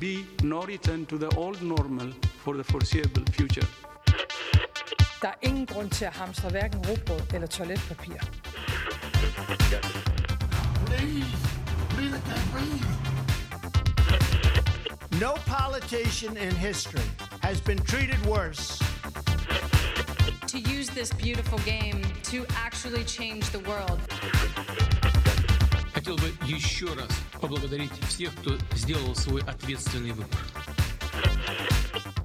be no return to the old normal for the foreseeable future. Der er ingen grund til at hamstre hverken eller toiletpapir. No politician in history has been treated worse. To use this beautiful game to actually change the world. поблагодарить всех, кто сделал свой ответственный выбор.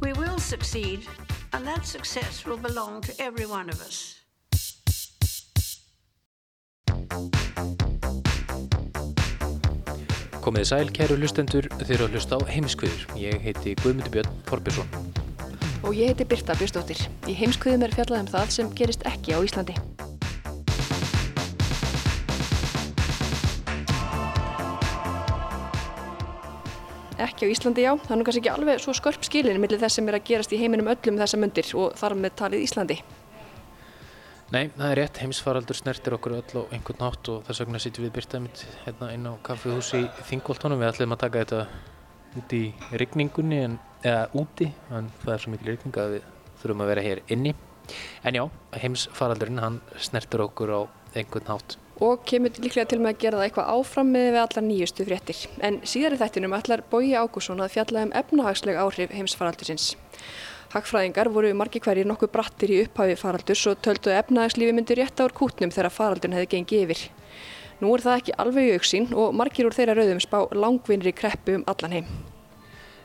We will succeed, and that success will belong to every one of us. Komiði sæl, kæru hlustendur, þeir eru að hlusta á heimskviður. Ég heiti Guðmundur Björn Þorbjörnsson. Og ég heiti Birta Björnsdóttir. Í heimskviðum er fjallað um það sem gerist ekki á Íslandi. Ekki á Íslandi, já. Það er nú kannski ekki alveg svo skörp skilinni millir þess sem er að gerast í heiminum öllum þessa mundir og þar með talið Íslandi. Nei, það er rétt, heimsfaraldur snertir okkur öll á einhvern nátt og þess vegna sýtjum við Birta mitt hérna inn á kaffihúsi Þingoltónum. Við ætlum að taka þetta út í rigningunni, en, eða úti, en það er svo mikil rigning að við þurfum að vera hér inni. En já, heimsfaraldurinn, hann snertir okkur á einhvern nátt. Og kemur líklega til með að gera það eitthvað áfram með við allar nýjustu fréttir. En síðar í þættinum ætlar Bói Ágússon að fjalla um efnahagsleg áhrif heimsfaraldursins. Hagfræðingar voru margi hverjir nokkuð brattir í upphafi faraldurs og töldu að efnahagslífi myndi rétt ár kútnum þegar faraldurinn hefði gengið yfir. Nú er það ekki alveg auksín og margir úr þeirra rauðum spá langvinnri kreppu um allan heim.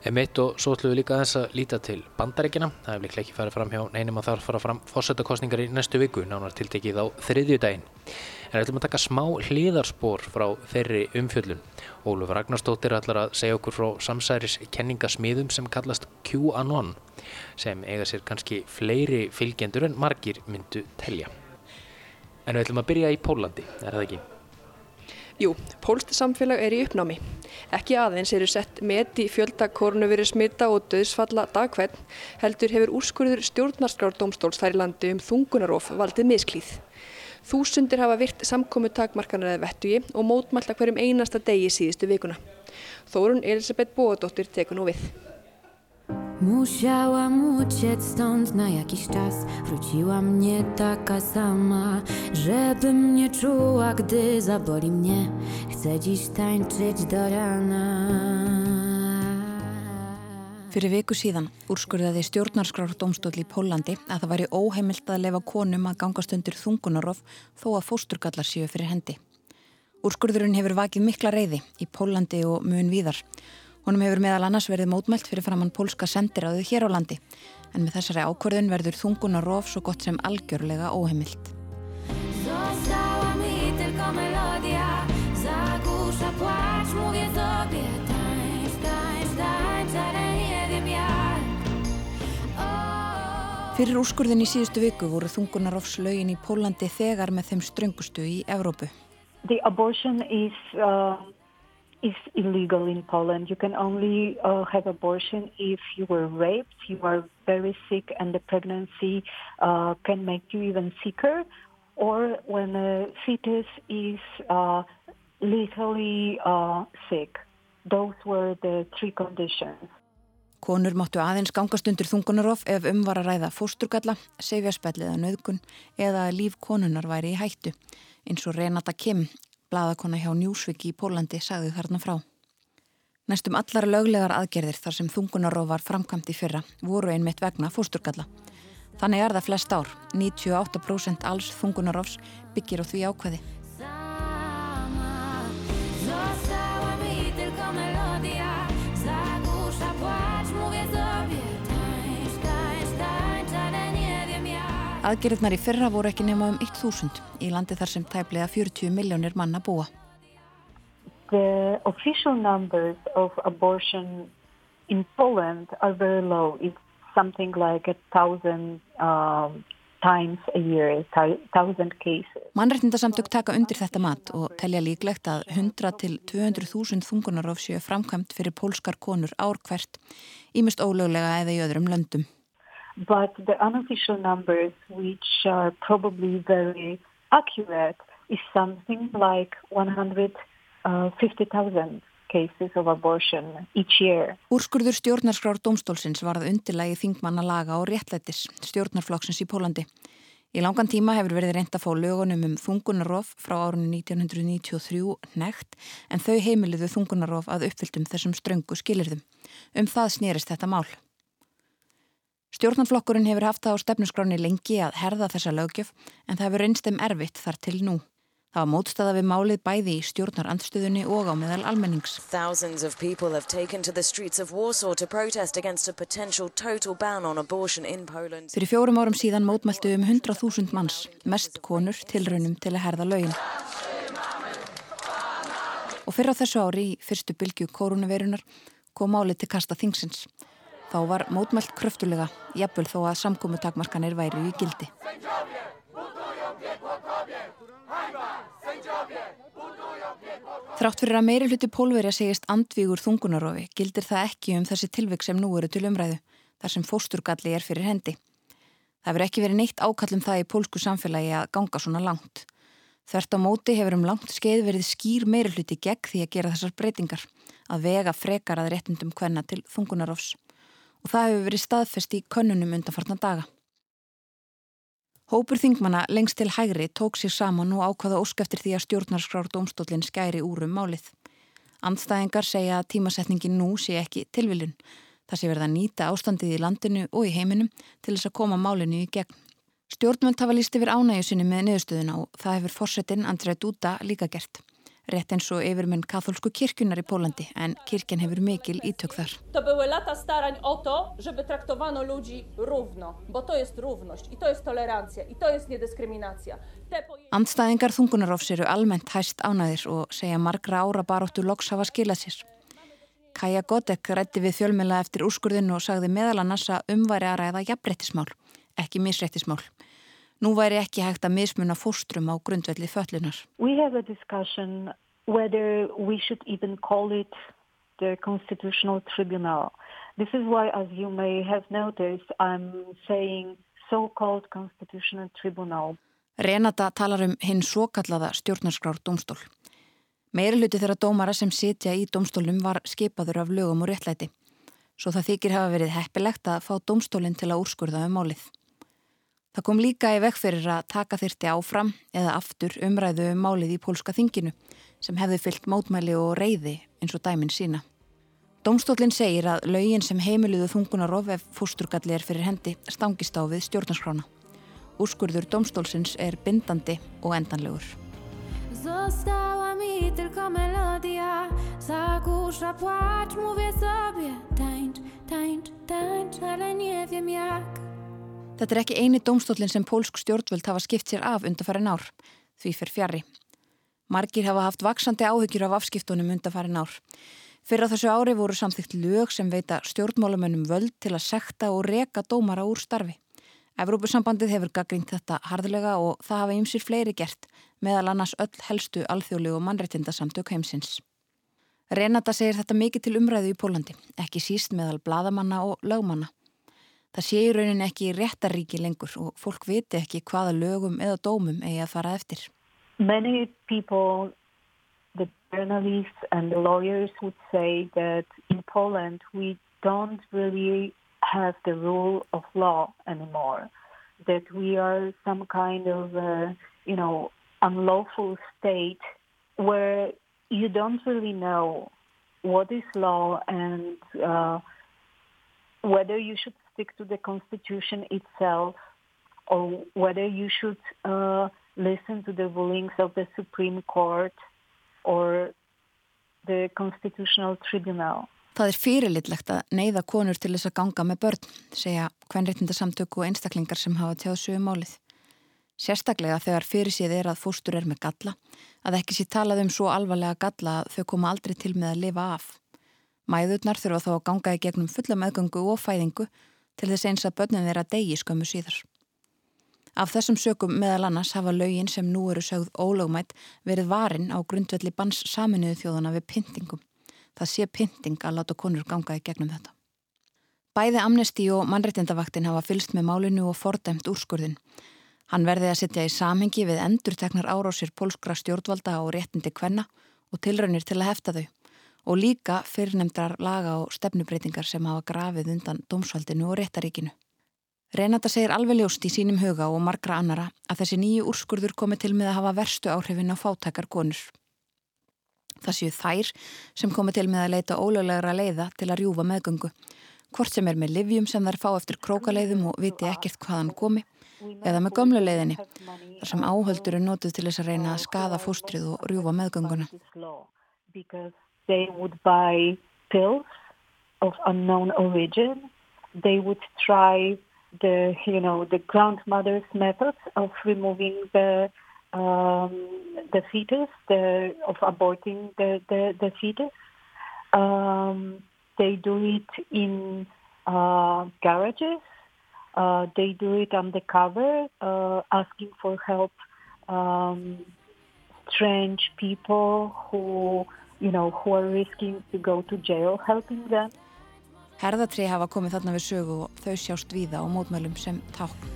M1 og svo ætlum við líka þess að líta til bandaríkina. Það hefur líklega ekki farið fram hjá neinum að þar fara fram fórsetakostningar í næstu viku, nánar tiltekið á þriðju daginn. En ætlum að taka smá hliðarspor frá þeirri umfjöllun. Óluf Ragnarstóttir ætlar að segja okkur frá samsæris kenningasmiðum sem kallast QAnon, sem eiga sér kannski fleiri fylgjendur en margir myndu telja. En við ætlum að byrja í Pólandi, er það ekki? Jú, pólst samfélag er í uppnámi. Ekki aðeins eru sett met í fjölda korunuveri smita og döðsfalla dagkvæð, heldur hefur úrskurður stjórnarskrárdómstóls þær í landi um þungunarof valdið misklíð. Þúsundir hafa virt samkomu takmarkanar eða vettugi og mótmælta hverjum einasta degi síðustu vikuna. Þórun Elisabeth Bóadóttir tekur nú við. Musiałam uciec stąd na jakiś czas. Wróciła mnie taka sama Żebym nie czuła, gdy zaboli mnie. Chcę dziś tańczyć do rana. Fyrir viku síðan úrskurðaði stjórnarskrárdomstóll í Pólandi að það væri óheimilt að lefa konum að gangast undir þungunarof þó að fósturgallar séu fyrir hendi. Úrskurðurinn hefur vakið mikla reyði í Pólandi og mun víðar Honum hefur meðal annars verið mótmælt fyrir framann pólska sendiráðu hér á landi en með þessari ákvörðun verður þungun og rof svo gott sem algjörlega óheimilt. Fyrir úrskurðin í síðustu viku voru þungunarofslaugin í Pólandi þegar með þeim ströngustu í Evrópu. The abortion is... Uh is illegal in Poland. You can only uh, have abortion if you were raped, you are very sick, and the pregnancy uh, can make you even sicker, or when a fetus is uh, lethally uh, sick. Those were the three conditions. Konur máttu aðeins gangast undir þungunarof ef um var að ræða fósturgalla, sefjarspellið að nöðgun eða líf konunar væri í hættu, eins og Renata Kim, Blaðakona hjá Njúsviki í Pólandi sagði þarna frá. Næstum allar löglegar aðgerðir þar sem þungunarof var framkvæmt í fyrra voru einmitt vegna fósturgalla. Þannig er það flest ár. 98% alls þungunarofs byggir á því ákveði. Aðgerðnar í fyrra voru ekki nema um 1000 í landi þar sem tæplega 40 miljónir manna búa. The official numbers of abortion in Poland are very low. It's something like a thousand um, times a year, thousand cases. Mannrættindasamtök taka undir þetta mat og telja líklegt að 100 til 200.000 þungunarof séu framkvæmt fyrir pólskar konur ár hvert, ímest ólöglega eða í öðrum löndum. But the unofficial numbers, which are probably very accurate, is something like 150,000 cases of abortion each year. Úrskurður stjórnarskrár domstólsins varð undirlægi þingmanna laga og réttlætis stjórnarflokksins í Pólandi. Í langan tíma hefur verið reynd að fá lögunum um þungunarof frá árunni 1993 nekt en þau heimiliðu þungunarof að uppfylltum þessum ströngu skilirðum. Um það snýrist þetta mál. Stjórnarflokkurinn hefur haft það á stefnuskráni lengi að herða þessa lögjöf en það hefur reynst þeim erfitt þar til nú. Það var mótstaða við málið bæði í stjórnarandstöðunni og á meðal almennings. Fyrir fjórum árum síðan mótmæltu um 100.000 manns, mest konur tilraunum til að herða lögin. Og fyrir á þessu ári í fyrstu bylgu koronavirunar kom málið til kasta þingsins. Þá var mótmælt kröftulega, jafnvel þó að samkómutakmarkanir væri í gildi. Þrátt fyrir að meiri hluti pólverja segist andvígur þungunarofi gildir það ekki um þessi tilvik sem nú eru til umræðu, þar sem fósturgalli er fyrir hendi. Það verður ekki verið neitt ákallum það í pólsku samfélagi að ganga svona langt. Þvert á móti hefur um langt skeið verið skýr meiri hluti gegn því að gera þessar breytingar, að vega frekar að réttundum hvenna til þungunarofs. Og það hefur verið staðfest í könnunum undanfarnar daga. Hópur þingmanna lengst til hægri tók sér saman og ákvaða ósk eftir því að stjórnarskrár domstólinn skæri úrum málið. Andstæðingar segja að tímasetningin nú sé ekki tilviljun. Það sé verða nýta ástandið í landinu og í heiminum til þess að koma málinu í gegn. Stjórnmönd hafa líst yfir ánægju sinni með niðurstöðuna og það hefur fórsetin Andrei Dúta líka gert rétt eins og yfirmenn katholsku kirkjunar í Pólandi, en kirkjan hefur mikil ítök þar. Andstæðingar þungunarofs eru almennt hæst ánæðir og segja margra ára baróttu loks hafa skilað sér. Kaja Godek rætti við fjölmjöla eftir úrskurðinu og sagði meðal annars að umværi að ræða jafnrettismál, ekki misrettismál. Nú væri ekki hægt að mismuna fóstrum á grundvelli föllunar. We have a discussion whether we should even call it the Constitutional Tribunal. This is why, as you may have noticed, I'm saying so-called Constitutional Tribunal. Renata talar um hinn svo kallaða stjórnarskrár domstól. Meiri hluti þeirra dómara sem sitja í domstólum var skipaður af lögum og réttlæti. Svo það þykir hafa verið heppilegt að fá domstólinn til að úrskurða um málið. Það kom líka í vekk fyrir að taka þyrti áfram eða aftur umræðu um málið í pólska þinginu sem hefði fyllt mótmæli og reyði eins og dæmin sína. Dómstólinn segir að laugin sem heimiluðu þungunarof ef fósturgalli er fyrir hendi stangist á við stjórnarskrána. Úrskurður dómstólsins er bindandi og endanlegur. Została mi tylko melodia Zagłusza płacz, mówię sobie Tańcz, tańcz, tańcz, ale nie wiem jak Þetta er ekki eini dómstólinn sem pólsk stjórnvöld hafa skipt sér af undarfærin ár, því fyrr fjari. Margir hafa haft vaksandi áhyggjur af afskiptunum undarfærin ár. Fyrir þessu ári voru samþygt lög sem veita stjórnmálumönnum völd til að sekta og reka dómara úr starfi. Evrópusambandið hefur gaggrínt þetta harðlega og það hafa ymsir fleiri gert, meðal annars öll helstu alþjóðlegu mannreitindasamtök heimsins. Renata segir þetta mikið til umræðu í Pólandi, ekki síst meðal bladamanna og lögmanna. Það sé í raunin ekki réttaríki lengur og fólk viti ekki hvaða lögum eða dómum eigi að fara eftir. Many people, the journalists and the lawyers would say that in Poland we don't really have the rule of law anymore. That we are some kind of, uh, you know, unlawful state where you don't really know what is law and uh, whether you should stick to the Constitution itself or whether you should uh, listen to the rulings of the Supreme Court or the Constitutional Tribunal. Það er fyrirlitlegt að neyða konur til þess að ganga með börn, segja hvernréttindasamtöku og einstaklingar sem hafa tjáð sögum málið. Sérstaklega þegar fyrir síð er að fóstur er með galla, að ekki sé talað um svo alvarlega galla að þau koma aldrei til með að lifa af. Mæðurnar þurfa þá að ganga í gegnum fulla meðgöngu og fæðingu til þess eins að börnin þeirra degi skömmu síðar. Af þessum sökum meðal annars hafa laugin sem nú eru sögð ólögmætt verið varin á grundvelli bans saminuðu þjóðana við pyntingum. Það sé pynting að láta konur ganga í gegnum þetta. Bæði Amnesti og mannreitindavaktin hafa fylst með málinu og fordæmt úrskurðin. Hann verði að setja í samhengi við endurtegnar árásir pólskra stjórnvalda og réttindi kvenna og tilraunir til að hefta þau og líka fyrrnemdrar laga og stefnubreitingar sem hafa grafið undan dómsvaldinu og réttaríkinu. Renata segir alveg ljóst í sínum huga og margra annara að þessi nýju úrskurður komi til með að hafa verstu áhrifin á fátækar konur. Það séu þær sem komi til með að leita ólöglegra leiða til að rjúfa meðgöngu, hvort sem er með livjum sem þær fá eftir krókaleiðum og viti ekkert hvaðan komi, eða með gömlu leiðinni, þar sem áhöldur er notuð til þess að reyna að skada fóstrið og rjúfa meðgönguna. They would buy pills of unknown origin. They would try the you know the grandmother's methods of removing the um, the fetus, the, of aborting the the, the fetus. Um, they do it in uh, garages. Uh, they do it undercover, uh, asking for help. Um, strange people who you know who are risking to go to jail, helping them. Herðatri hafa komið þarna við sögu og þau sjást víða á mótmælum sem tákn.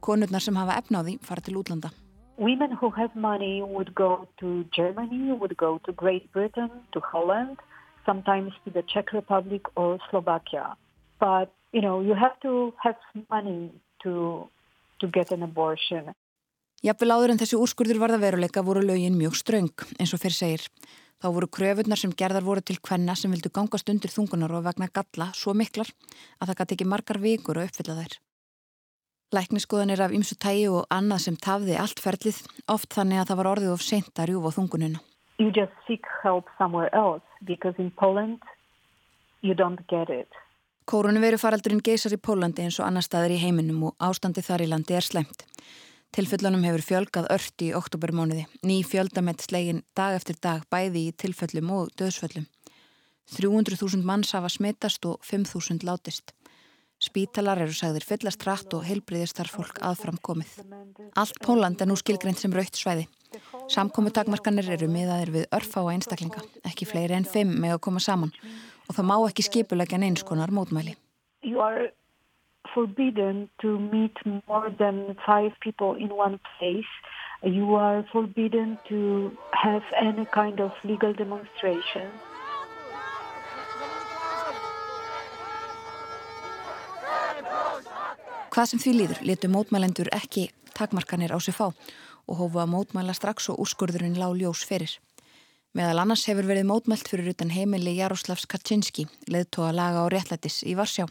Konurnar sem hafa efnáði fara til útlanda. Women who have money would go to Germany, would go to Great Britain, to Holland, sometimes to the Czech Republic or Slovakia. But, you know, you have to have money to to get an abortion. Jafnvel áður en þessi úrskurður varða veruleika voru lögin mjög ströng, eins og fyrir segir. Þá voru kröfunnar sem gerðar voru til kvenna sem vildu gangast undir þungunar og vegna galla svo miklar að það gæti ekki margar vikur að uppfylla þær. Lækniskoðanir af ymsu tægi og annað sem tafði allt ferlið, oft þannig að það var orðið of sent að rjúfa þungununa. You just seek help somewhere else because in Poland you don't get it. Kórunveru faraldurinn geysar í Pólandi eins og annar staðir í heiminum og ástandi þar í landi er slemt. Tilfellunum hefur fjölgað ört í oktobermónuði, ný fjöldamett slegin dag eftir dag bæði í tilfellum og döðsföllum. 300.000 manns hafa smittast og 5.000 látist. Spítalar eru sagðir fyllast rætt og heilbriðist þar fólk aðfram komið. Allt Póland er nú skilgreint sem raukt svæði. Samkomi takmarkanir eru miðaðir við örfa og einstaklinga, ekki fleiri en fimm með að koma saman og það má ekki skipulegja neins konar mótmæli. You are forbidden to meet more than five people in one place. You are forbidden to have any kind of legal demonstration. Hvað sem því líður letu mótmælendur ekki takmarkanir á sig fá og hófu að mótmæla strax og úrskurðurinn lág ljós fyrir. Meðal annars hefur verið mótmælt fyrir utan heimili Jaroslavs Kaczynski, leðtóa laga og réttlætis í Varsjá.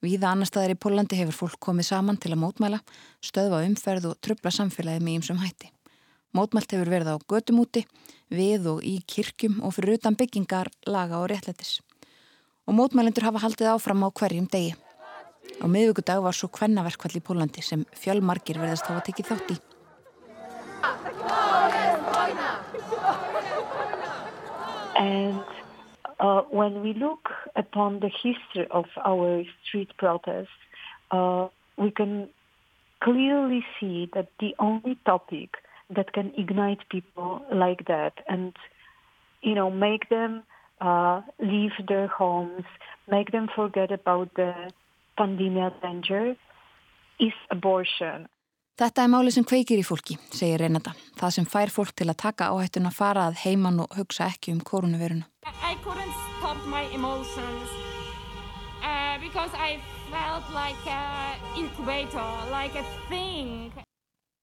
Víða annar staðar í Pólandi hefur fólk komið saman til að mótmæla, stöðva umferð og tröfla samfélagið með ímsum hætti. Mótmælt hefur verið á gödumúti, við og í kirkjum og fyrir utan byggingar, laga og réttlætis. Og mótmælendur hafa haldið áfram á hverjum degi. Á miðugudag var svo kvennaverkvall í Pólandi sem fjölmargir verðast hafa tekið þátt í. And uh, when we look upon the history of our street protests, uh, we can clearly see that the only topic that can ignite people like that and, you know, make them uh, leave their homes, make them forget about the pandemic danger is abortion. Þetta er máli sem kveikir í fólki, segir Renata. Það sem fær fólk til að taka áhættun að fara að heiman og hugsa ekki um koronaviruna. Uh, like like.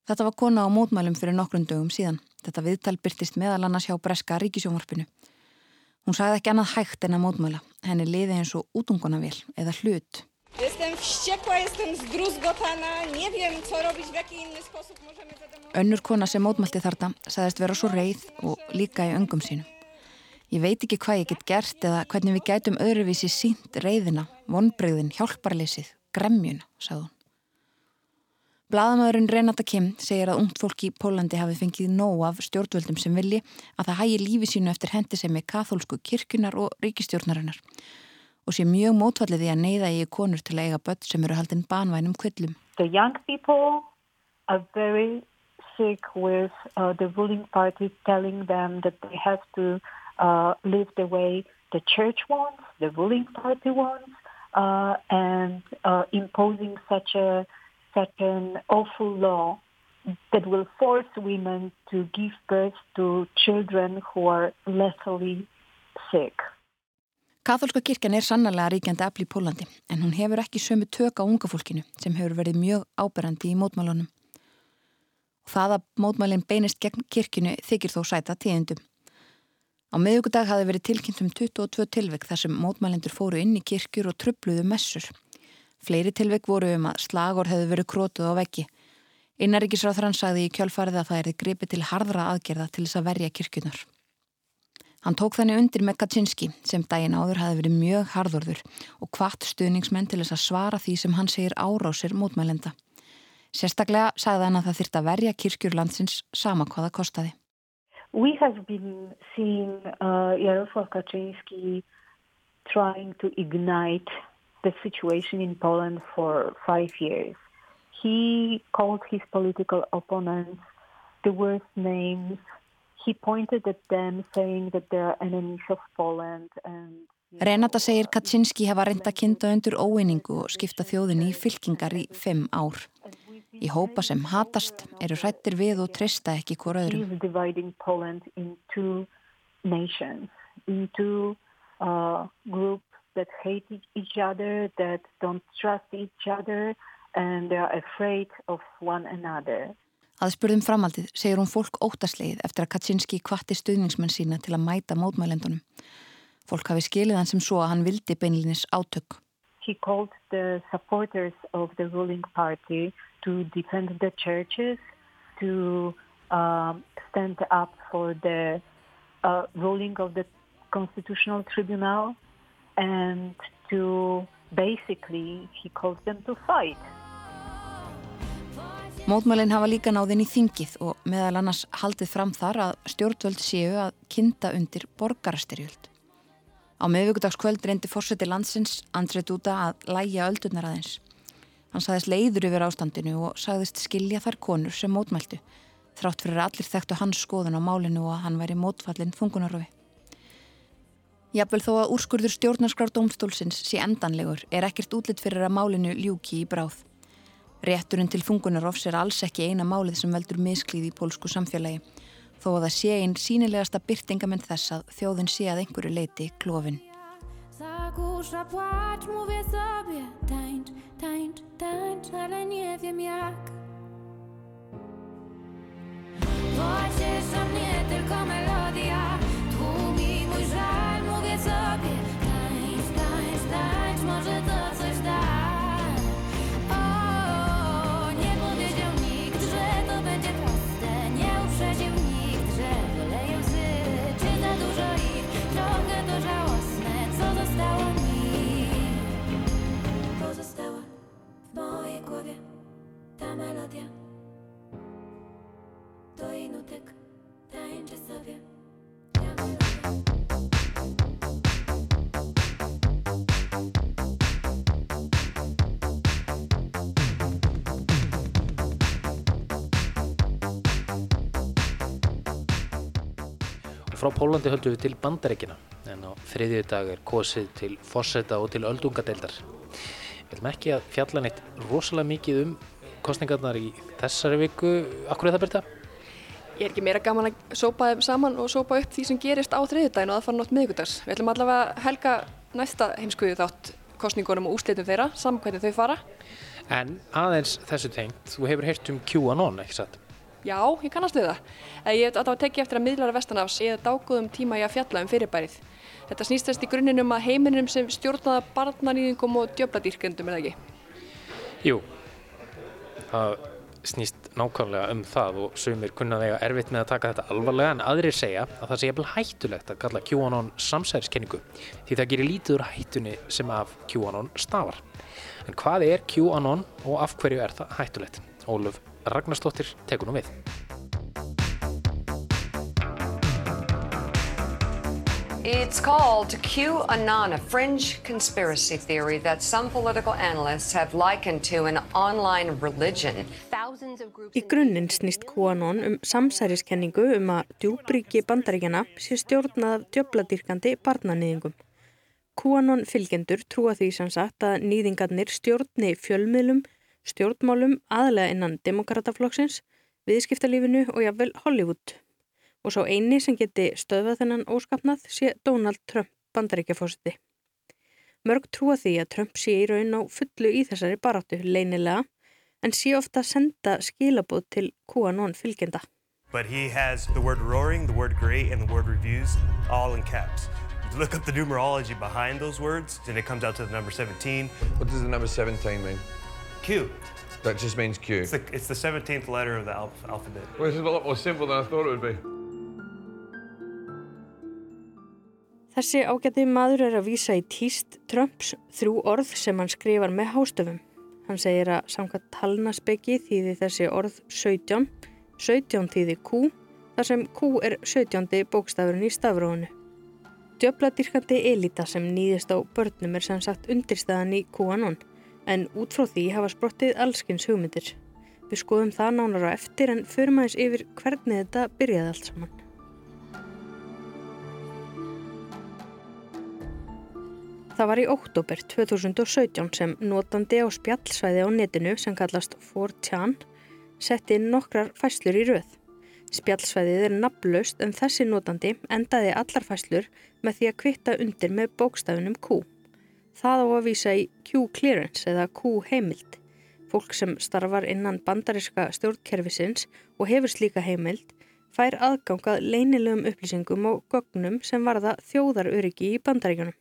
Þetta var kona á mótmælum fyrir nokkrum dögum síðan. Þetta viðtal byrtist meðal annars hjá Breska ríkisjónvarpinu. Hún sagði ekki annað hægt en að mótmæla. Henni liði eins og útungunavél eða hlut. Jestem wściekła, jestem zdruzgotana, nie wiem co robić, w jaki inny sposób możemy zademonstrować. Önnur kona sem mótmælti þarna sagðist vera svo reið og líka í öngum sínum. Ég veit ekki hvað ég get gert eða hvernig við gætum öðruvísi sínt reiðina, vonbreyðin, hjálparleysið, gremjuna, sagði hún. Blaðamöðurinn Renata Kim segir að ungt fólk í Pólandi hafi fengið nóg af stjórnvöldum sem vilji að það hægi lífi sínu eftir hendi sem er katholsku kirkunar og ríkistjórnarinnar og sé mjög mótfallið að neyða í konur til að eiga börn sem eru haldinn banvænum kvillum. The young people are very sick with uh, the ruling party telling them that they have to uh, live the way the church wants, the ruling party wants, uh, and uh, imposing such a such an awful law that will force women to give birth to children who are lethally sick. Katholska kirkjan er sannlega ríkjandi afl í Pólandi en hún hefur ekki sömu tök á unga fólkinu sem hefur verið mjög áberandi í mótmálunum. Það að mótmálinn beinist gegn kirkjunu þykir þó sæta tíðindum. Á meðugudag hafi verið tilkynnt um 22 tilvik þar sem mótmælendur fóru inn í kirkjur og trubluðu messur. Fleiri tilvik voru um að slagor hefðu verið krótuð á veggi. Innaríkisráþrann sagði í kjálfarið að það erði gripið til hardra aðgerða til þess að verja kirkjunar. Hann tók þannig undir með Kaczynski sem daginn áður hafi verið mjög harðorður og hvart stuðningsmenn til þess að svara því sem hann segir árásir mótmælenda. Sérstaklega sagði hann að það þyrta verja kirkjur landsins sama hvaða kostaði. We have been seeing uh, Jarosław Kaczynski trying to ignite the situation in Poland for five years. He called his political opponents the worst names. He pointed at them saying that they are enemies of Poland and Renata segir Kaczynski hafa reynda kynnta undir óeiningu og skipta þjóðinni í fylkingar í fimm ár. Í hópa sem hatast eru hrættir við og trista ekki hvort öðrum. Uh, another. Aðspurðum framaldið segir hún fólk óttasleið eftir að Kaczynski kvatti stuðningsmenn sína til að mæta mótmælendunum. Fólk hafi skilið hann sem svo að hann vildi beinlinis átök. He called the supporters of the ruling party to defend the churches, to um, stand up for the uh, ruling of the constitutional tribunal and to basically, he called them to fight. Mótmælinn hafa líka náðin í þingið og meðal annars haldið fram þar að stjórnvöld séu að kynnta undir borgarastyrjöld. Á meðvíkudagskvöld reyndi fórseti landsins Andrei Dúda að læja öldurnar aðeins. Hann saðist leiður yfir ástandinu og sagðist skilja þar konur sem mótmæltu, þrátt fyrir allir þekktu hans skoðun á málinu og að hann væri mótfallin þungunarofi. Jafnvel þó að úrskurður stjórnarskrar dómstólsins sé endanlegur er ekkert útlitt fyrir að málinu ljúki í bráð. Rétturinn til þungunarofs er alls ekki eina málið sem veldur misklíði í pólsku samfélagi, þó að það sé einn sínilegasta byrtingamenn þess að þjóðin sé að einhverju leiti klófin. Frá Pólandi höldum við til bandaríkina en á þriðju dag er kosið til fosseta og til öldungadeildar. Við viljum ekki að fjalla neitt rosalega mikið um kostningarnar í þessari viku. Akkur er það byrta? Ég er ekki meira gaman að sópa þeim saman og sópa upp því sem gerist á þriðjudaginu og það fara nátt miðgudags. Við ætlum allavega að helga næsta heimskuðu þátt kostningunum og úslitum þeirra, saman hvernig þau fara. En aðeins þessu tengt, þú hefur heyrt um QAnon, ekki satt? Já, ég kannast við það. Eh, Ég hef alltaf að tekja eftir að miðlara vestanafs eða dágóðum tíma í að fjalla um fyrirbærið. Þetta snýst þess í grunninn um að heiminum sem stjórnaða barnanýðingum og djöfladýrkendum er það ekki. Jú, það snýst nákvæmlega um það og sumir kunna þegar erfitt með að taka þetta alvarlega en aðrir segja að það sé jafnvel hættulegt að kalla QAnon samsæðiskenningu því það gerir lítið úr hættunni sem af QAnon stafar. En hvað er QAnon og af hverju er það hættulegt? Óluf Ragnarsdóttir tekur nú við. It's called QAnon, a fringe conspiracy theory that some political analysts have likened to an online religion. Í grunninn snýst QAnon um samsæriskenningu um að djúbríki bandaríkjana sé stjórnað djöfladýrkandi barnanýðingum. QAnon fylgjendur trúa því sem sagt að nýðingarnir stjórni fjölmiðlum, stjórnmálum, aðlega innan demokrataflokksins, viðskiptalífinu og jafnvel Hollywood. Og svo eini sem geti stöðvað þennan óskapnað sé Donald Trump bandaríkjafósiti. Mörg trúa því að Trump sé í raun á fullu í þessari baráttu leynilega en sé ofta að senda skilabóð til QAnon fylgjenda. But he has the word roaring, the word great, and the word reviews all in caps. You look up the numerology behind those words, and it comes out to the number 17. What does the number 17 mean? Q. That just means Q. It's the, it's the 17th letter of the alph alphabet. Well, this is a lot more simple than I thought it would be. Þessi ágæti maður er að vísa í tíst Trumps þrjú orð sem hann skrifar með hástöfum. Hann segir að samkvæmt talnaspeki þýði þessi orð 17, 17 þýði Q, þar sem Q er 17. bókstafurinn í stafrónu. Djöbladýrkandi elita sem nýðist á börnum er sem sagt undirstæðan í QAnon, en út frá því hafa sprottið allskins hugmyndir. Við skoðum það nánar á eftir en förum aðeins yfir hvernig þetta byrjaði allt saman. Það var í óttúber 2017 sem notandi á spjallsvæði á netinu sem kallast 4chan setti nokkrar fæslur í rauð. Spjallsvæðið er nafnlaust en þessi notandi endaði allar fæslur með því að kvitta undir með bókstafinum Q. Það á að vísa í Q-clearance eða Q-heimild. Fólk sem starfar innan bandariska stjórnkerfisins og hefur slíka heimild fær aðgangað leynilegum upplýsingum og gögnum sem varða þjóðaröryggi í bandaríkunum.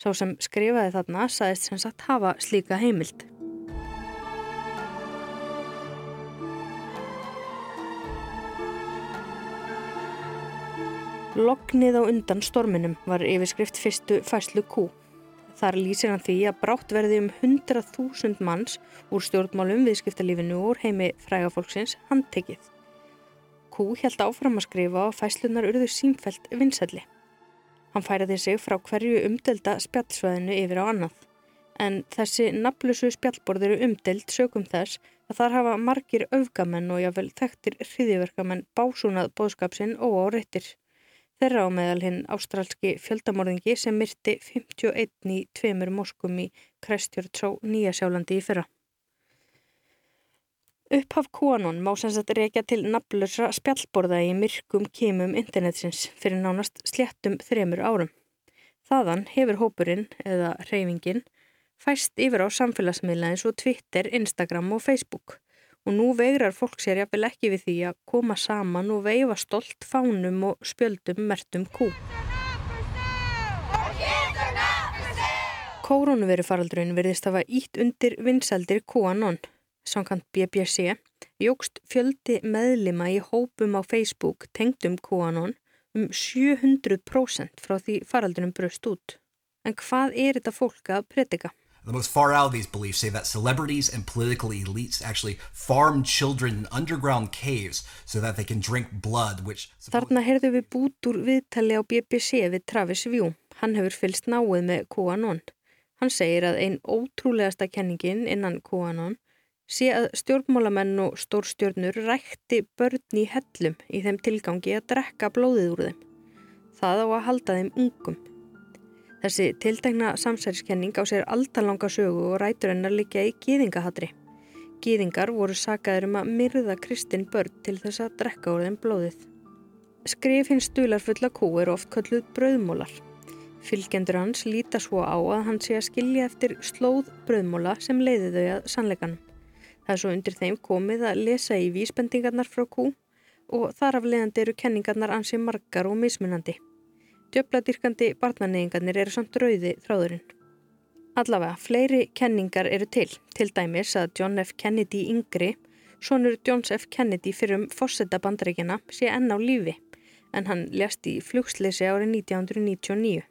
Sá sem skrifaði þarna saðist sem sagt hafa slíka heimild. Lognið á undan storminum var yfirskrift fyrstu fæslu Q. Þar lýsir hann því að brátt verði um 100.000 manns úr stjórnmálum viðskiptalífinu úr heimi frægafólksins handtekið. Q held áfram að skrifa og fæslunar urðu símfælt vinsælli. Hann færaði sig frá hverju umdelda spjallsvæðinu yfir á annað. En þessi naflusu spjallborð eru umdeld sögum þess að þar hafa margir öfgamenn og jáfnvel þekktir hriðiverkamenn básúnað bóðskapsinn og áreittir. Þeirra á meðal hinn ástralski fjöldamorðingi sem myrti 51 í tveimur moskum í Krestjórn á Nýjasjálandi í fyrra. Upphaf QAnon má sem sagt reykja til nafnlösa spjallborða í myrkum kímum internetsins fyrir nánast sléttum þremur árum. Þaðan hefur hópurinn, eða reyfingin, fæst yfir á samfélagsmiðla eins og Twitter, Instagram og Facebook og nú vegrar fólk sér jafnvel ekki við því að koma saman og veifa stolt fánum og spjöldum mertum kú. Kórónuverufaraldurinn verðist hafa ítt undir vinsaldir QAnon. Samkant BBC jógst fjöldi meðlima í hópum á Facebook tengdum QAnon um 700% frá því faraldunum bröst út. En hvað er þetta fólk að predika? The most far out of these beliefs say that celebrities and political elites actually farm children in underground caves so that they can drink blood, which... Þarna heyrðu við bút úr viðtali á BBC við Travis View. Hann hefur fylst náið með QAnon. Hann segir að einn ótrúlegasta kenningin innan QAnon sé að stjórnmálamenn og stórstjórnur rækti börn í hellum í þeim tilgangi að drekka blóðið úr þeim. Það á að halda þeim ungum. Þessi tildegna samsæriskenning á sér aldalanga sögu og rætur hennar líka í gýðingahatri. Gýðingar voru sagaður um að myrða kristinn börn til þess að drekka úr þeim blóðið. Skrif hins stularfulla kú er oft kölluð brauðmólar. Fylgjendur hans líta svo á að hann sé að skilja eftir slóð brauðmóla sem leiði þau að sannleikanum. Það er svo undir þeim komið að lesa í vísbendingarnar frá kú og þar af leiðandi eru kenningarnar ansi margar og mismunandi. Djöbladyrkandi barnaneyingarnir eru samt rauði þráðurinn. Allavega, fleiri kenningar eru til, til dæmis að John F. Kennedy yngri, sonur Johns F. Kennedy fyrir um fórsetta bandaríkjana sé enn á lífi, en hann lést í flugsleysi árið 1999.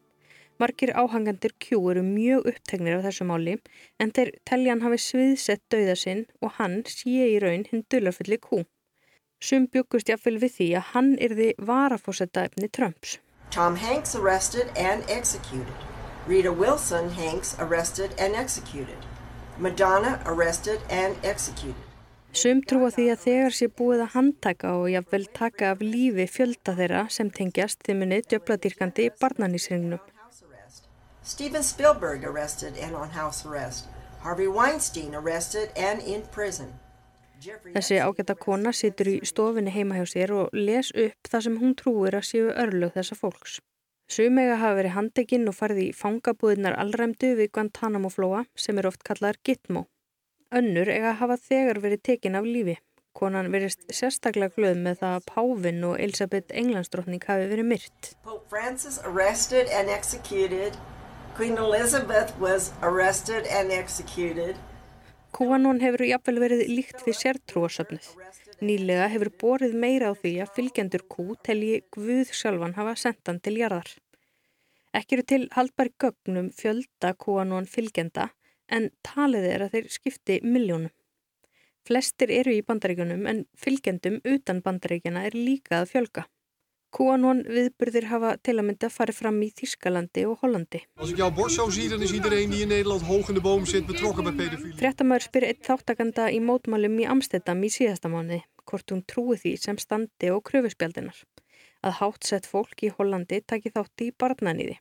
Markir áhangandir Q eru mjög upptegnir af þessu máli, en þeir telja hann hafi sviðsett dauða sinn og hann sé í raun hinn dularfulli Q. Sum byggust jáfnvel við því að hann yrði varafórsetta efni Trumps. Tom Hanks arrested and executed. Rita Wilson Hanks arrested and executed. Madonna arrested and executed. Sum trúa því að þegar sé búið að handtaka og jáfnvel taka af lífi fjölda þeirra sem tengjast þeimunni djöbladýrkandi barnanísringnum. Steven Spielberg arrested and on house arrest. Harvey Weinstein arrested and in prison. Þessi ágæta kona situr í stofinni heima hjá sér og les upp það sem hún trúir að séu örlög þessa fólks. Sumega hafa verið handekinn og farið í fangabúðinar allræmdu við Guantanamo flóa sem er oft kallaðar Gitmo. Önnur eiga hafa þegar verið tekin af lífi. Konan verist sérstaklega glöð með það að Pávin og Elisabeth Englandsdrottning hafi verið myrt. Pope Francis arrested and executed. Queen Elizabeth was arrested and executed. Kúanón hefur jafnvel verið líkt við sértrúasöfnuð. Nýlega hefur borið meira á því að fylgjendur kú telji Guð sjálfan hafa sendan til jarðar. Ekki eru til haldbær gögnum fjölda kúanón fylgjenda en talið er að þeir skipti miljónum. Flestir eru í bandaríkunum en fylgjendum utan bandaríkjana er líka að fjölga. QAnon viðburðir hafa til að mynda farið fram í Þískalandi og Hollandi. Als ik jouw borst zo zie, dan is iedereen die in Nederland hoog in de boom zit betrokken bij pedofilie. Fréttamaður spyr eitt þáttakanda í mótmálum í Amstedam í síðasta mánu hvort hún trúi því sem standi og kröfuspjaldinar. Að hátsett fólk í Hollandi taki þátt í barnanýði.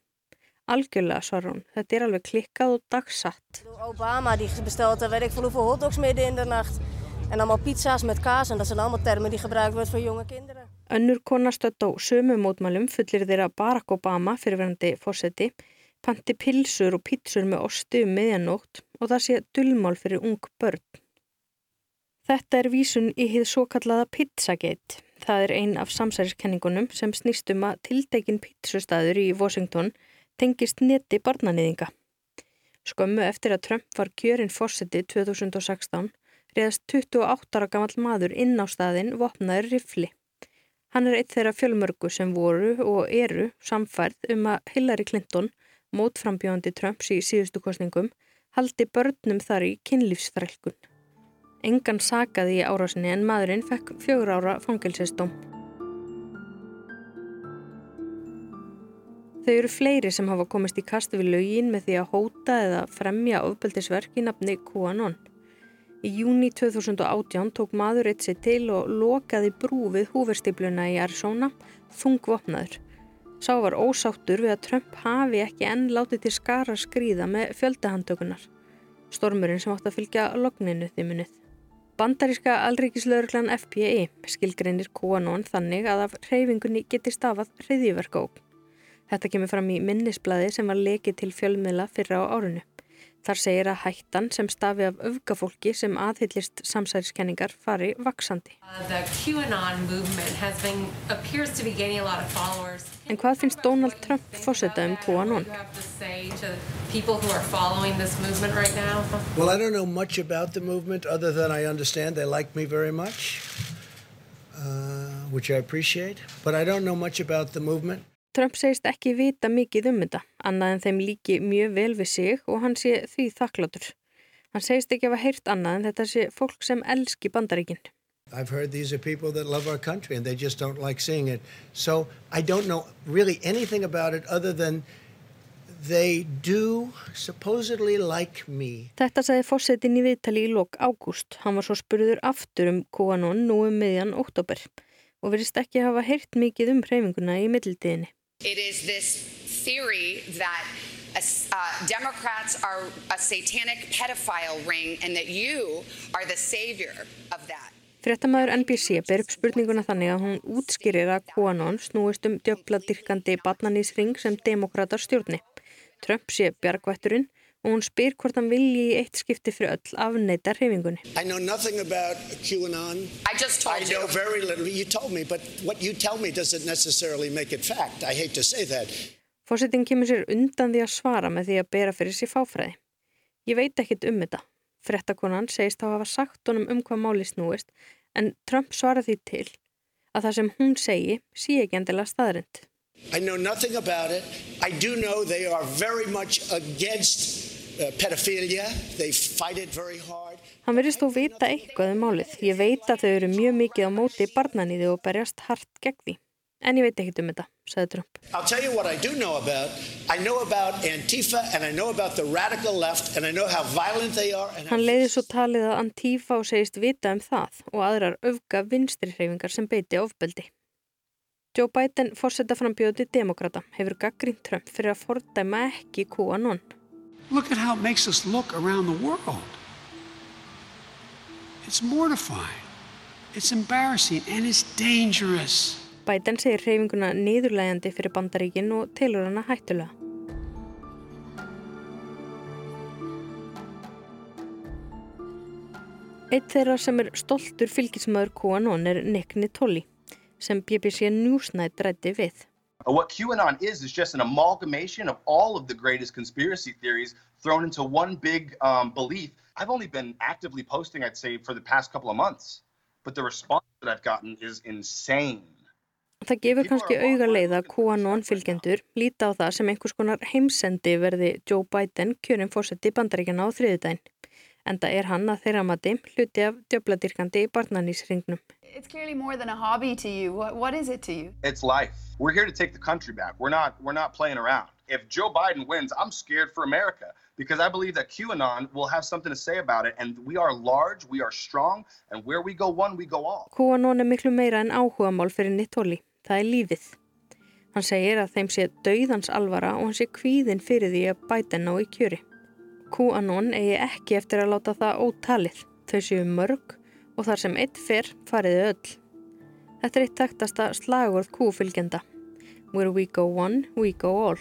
Algjörlega, svarar hún. Þetta er alveg klikkað og dagsatt. Obama die bestelt, weet ik van hoeveel hotdogs midden in de nacht. En allemaal pizza's met kaas en dat zijn allemaal termen die gebruikt wordt voor jonge kinderen. Önnur kona stödd á sömu mótmælum fullir þeirra Barack Obama fyrirverandi fórseti, panti pilsur og pítsur með ostu um miðjanótt og það sé dullmál fyrir ung börn. Þetta er vísun í hið svo kallaða Pizzagate. Það er ein af samsæriskenningunum sem snýst um að tiltekin pizzustæður í Washington tengist neti barnanýðinga. Skömmu eftir að Trump var kjörinn fórseti 2016 reyðast 28 ára gammal maður inn á staðin vopnaður rifli. Hann er eitt þeirra fjölmörgu sem voru og eru samfærð um að Hillary Clinton, mótframbjóðandi Trumps í síðustu kostningum, haldi börnum þar í kynlífsþrælkun. Engan sagaði í árásinni en maðurinn fekk fjögur ára fangilsistóm. Þau eru fleiri sem hafa komist í kastu við lögin með því að hóta eða fremja ofbeldisverk í nafni QAnon. Í júni 2018 tók maður eitt sér til og lokaði brú við húverstipluna í Arizona, þungvopnaður. Sá var ósáttur við að Trump hafi ekki enn látið til skara skrýða með fjöldahandtökunar. Stormurinn sem átt að fylgja logninu því munið. Bandaríska alríkislaurglan FPI skilgreinir QAnon þannig að af reyfingunni geti stafað hriðjverkaók. Þetta kemur fram í minnisblæði sem var lekið til fjölmiðla fyrra á árunu. Þar segir að hættan sem stafi af öfgafólki sem aðhyllist samsæriskenningar fari vaksandi. En hvað finnst Donald Trump fórseta um QAnon? Well, I don't know much about the movement other than I understand they like me very much, uh, which I appreciate, but I don't know much about the movement. Trump segist ekki vita mikið um þetta, annað en þeim líki mjög vel við sig og hann sé því þakklátur. Hann segist ekki að hafa heyrt annað en þetta sé fólk sem elski bandaríkinn. I've heard these are people that love our country and they just don't like seeing it. So I don't know really anything about it other than they do supposedly like me. Þetta sagði fórsetin í viðtali í lok ágúst. Hann var svo spurður aftur um QAnon nú um miðjan óttóber og verist ekki hafa heyrt mikið um hreyfinguna í middildiðinni. It is this theory that uh, Democrats are a satanic pedophile ring and that you are the savior of that. Frettamæður NBC ber upp spurninguna þannig að hún útskýrir að QAnon snúist um djöfladirkandi batnanísring sem demokrata stjórni. Trump sé bjargvætturinn og hún spyr hvort hann vilji í eitt skipti fyrir öll afneita hreifingunni. I know nothing about QAnon. I just told I know you. very little. You told me, but what you tell me doesn't necessarily make it fact. I hate to say that. Fórsetin kemur sér undan því að svara með því að bera fyrir sér fáfræði. Ég veit ekkit um þetta. Frettakonan segist þá hafa sagt honum um hvað máli snúist en Trump svara því til að það sem hún segi sé ekki endilega staðrind. I know nothing about it. I do know they are very much against uh, pedophilia. They fight it very hard. Hann verðist þó vita eitthvað um málið. Ég veit að þau eru mjög mikið á móti barnaníði og berjast hart gegn því. En ég veit ekkert um þetta, sagði Trump. I'll tell you what I do know about. I know about Antifa and I know about the radical left and I know how violent they are. Hann leiði svo talið að Antifa og segist vita um það og aðrar öfga vinstri hreyfingar sem beiti ofbeldi. Joe Biden, fórsetaframbjóði demokrata, hefur gaggrínt Trump fyrir að fordæma ekki QAnon. Look at how it makes us look around the world. It's mortifying, it's embarrassing, and it's dangerous. Biden segir hreyfinguna niðurlægandi fyrir bandaríkin og telur hana hættulega. Eitt þeirra sem er stoltur fylgismöður QAnon er Nick Nittoli sem BBC Newsnight rætti við. What QAnon is is just an amalgamation of all of the greatest conspiracy theories thrown into one big um, belief. I've only been actively posting, I'd say, for the past couple of months, but the response that I've gotten is insane. Það gefur kannski auga leið að QAnon fylgjendur líta á það sem einhvers konar heimsendi verði Joe Biden kjörinn fórseti bandaríkjana á þriðudaginn. Enda er hann að þeirra mati hluti af djöbladyrkandi barnanísringnum. It's clearly more than a hobby to you. What, what is it to you? It's life. We're here to take the country back. We're not we're not playing around. If Joe Biden wins, I'm scared for America because I believe that QAnon will have something to say about it and we are large, we are strong and where we go one, we go all. QAnon er miklu meira en áhugamál fyrir Nittoli. Það er lífið. Hann segir að þeim sé dauðans alvara og hann sé kvíðin fyrir því að Biden ná í kjöri. QAnon eigi ekki eftir að láta það ótalið. Þau séu mörg og þar sem eitt fer fariði öll. Þetta er eitt taktasta slagurð Q-fylgjenda. Where we go one, we go all.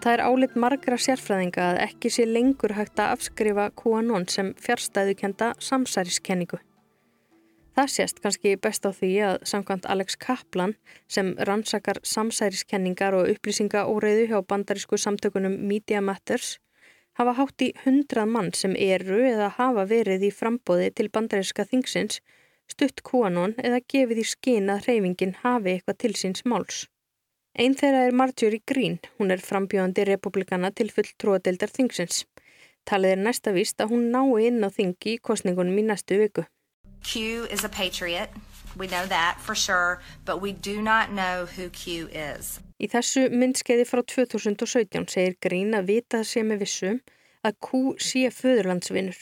Það er álit margra sérfræðinga að ekki sé lengur hægt að afskrifa QAnon sem fjárstæðukenda samsæriskenningu. Það sést kannski best á því að samkvæmt Alex Kaplan sem rannsakar samsæriskenningar og upplýsingaóreiðu hjá bandarísku samtökunum Media Matters hafa hátt í hundrað mann sem eru eða hafa verið í frambóði til bandaríska þingsins stutt QAnon eða gefið í skinn að hreyfingin hafi eitthvað til síns máls. Einn þeirra er Marjorie Greene, hún er frambjóðandi republikana til fulltrúadeildar þingsins. Talið er næsta víst að hún nái inn á þingi í kostningunum í næstu viku. Q is a patriot. We know that for sure, but we do not know who Q is. Í þessu myndskeiði frá 2017 segir Grín að vita sé með vissum að Q sé föðurlandsvinnur.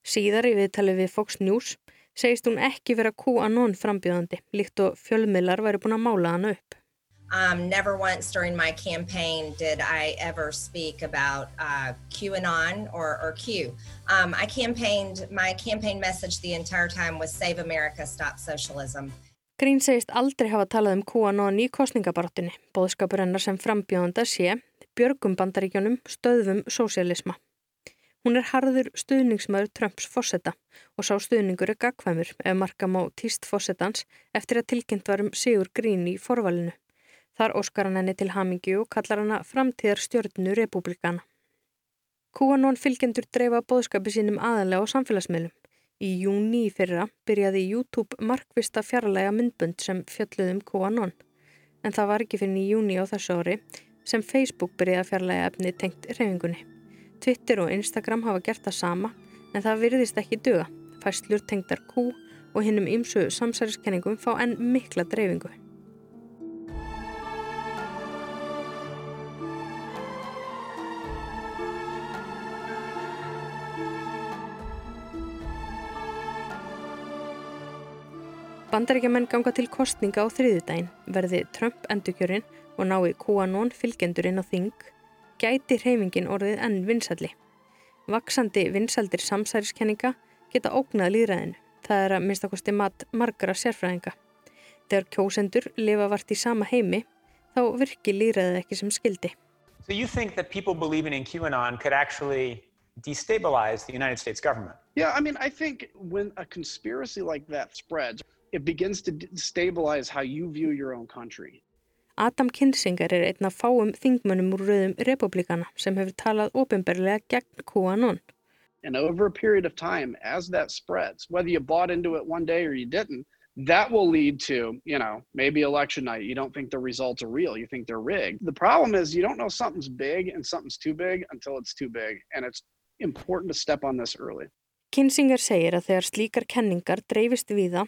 Síðar í viðtali við Fox News segist hún ekki vera Q-anon frambjöðandi, líkt og fjölmiðlar væri búin að mála hann upp. Um, never once during my campaign did I ever speak about uh, QAnon or, or Q. Um, I campaigned, my campaign message the entire time was Save America, Stop Socialism. Grín segist aldrei hafa talað um QAnon í kostningabaráttunni. Bóðskapur hennar sem frambjóðanda sé björgum bandaríkjónum stöðvum sósialisma. Hún er harður stuðningsmöður Trumps fósetta og sá stuðningur er gagkvæmur ef markam á týst fósettans eftir að tilkynnt varum Sigur Grín í forvalinu. Þar óskar hann henni til hamingju og kallar hana framtíðar stjórnu republikana. QAnon fylgjendur dreifa bóðskapi sínum aðalega á samfélagsmiðlum. Í júni í fyrra byrjaði YouTube markvista fjarlæga myndbund sem fjalluðum QAnon. En það var ekki fyrir í júni á þessu ári sem Facebook byrjaði að fjarlæga efni tengt reyfingunni. Twitter og Instagram hafa gert það sama en það virðist ekki duga. Fæslur tengdar Q og hinnum ymsu samsæriskenningum fá enn mikla dreifingu. Bandaríkjaman ganga til kostninga á þriðudaginn, verði Trump endurkjörinn og nái QAnon fylgjendurinn á þing, gæti hreyfingin orðið enn vinsalli. Vaksandi vinsaldir samsæriskenninga geta ógnað líðræðinu. Það er að minnstakosti mat margara sérfræðinga. Þegar kjósendur lifa vart í sama heimi, þá virki líðræðið ekki sem skildi. So you think that people believing in QAnon could actually destabilize the United States government? Yeah, I mean, I think when a conspiracy like that spreads, it begins to destabilize how you view your own country. Adam Kinsinger er einn af fáum þingmönnum úr rauðum republikana sem hefur talað ofinberlega gegn QAnon. And over a period of time, as that spreads, whether you bought into it one day or you didn't, that will lead to, you know, maybe election night. You don't think the results are real. You think they're rigged. The problem is you don't know something's big and something's too big until it's too big. And it's important to step on this early. Kinsinger segir að þegar slíkar kenningar dreifist viða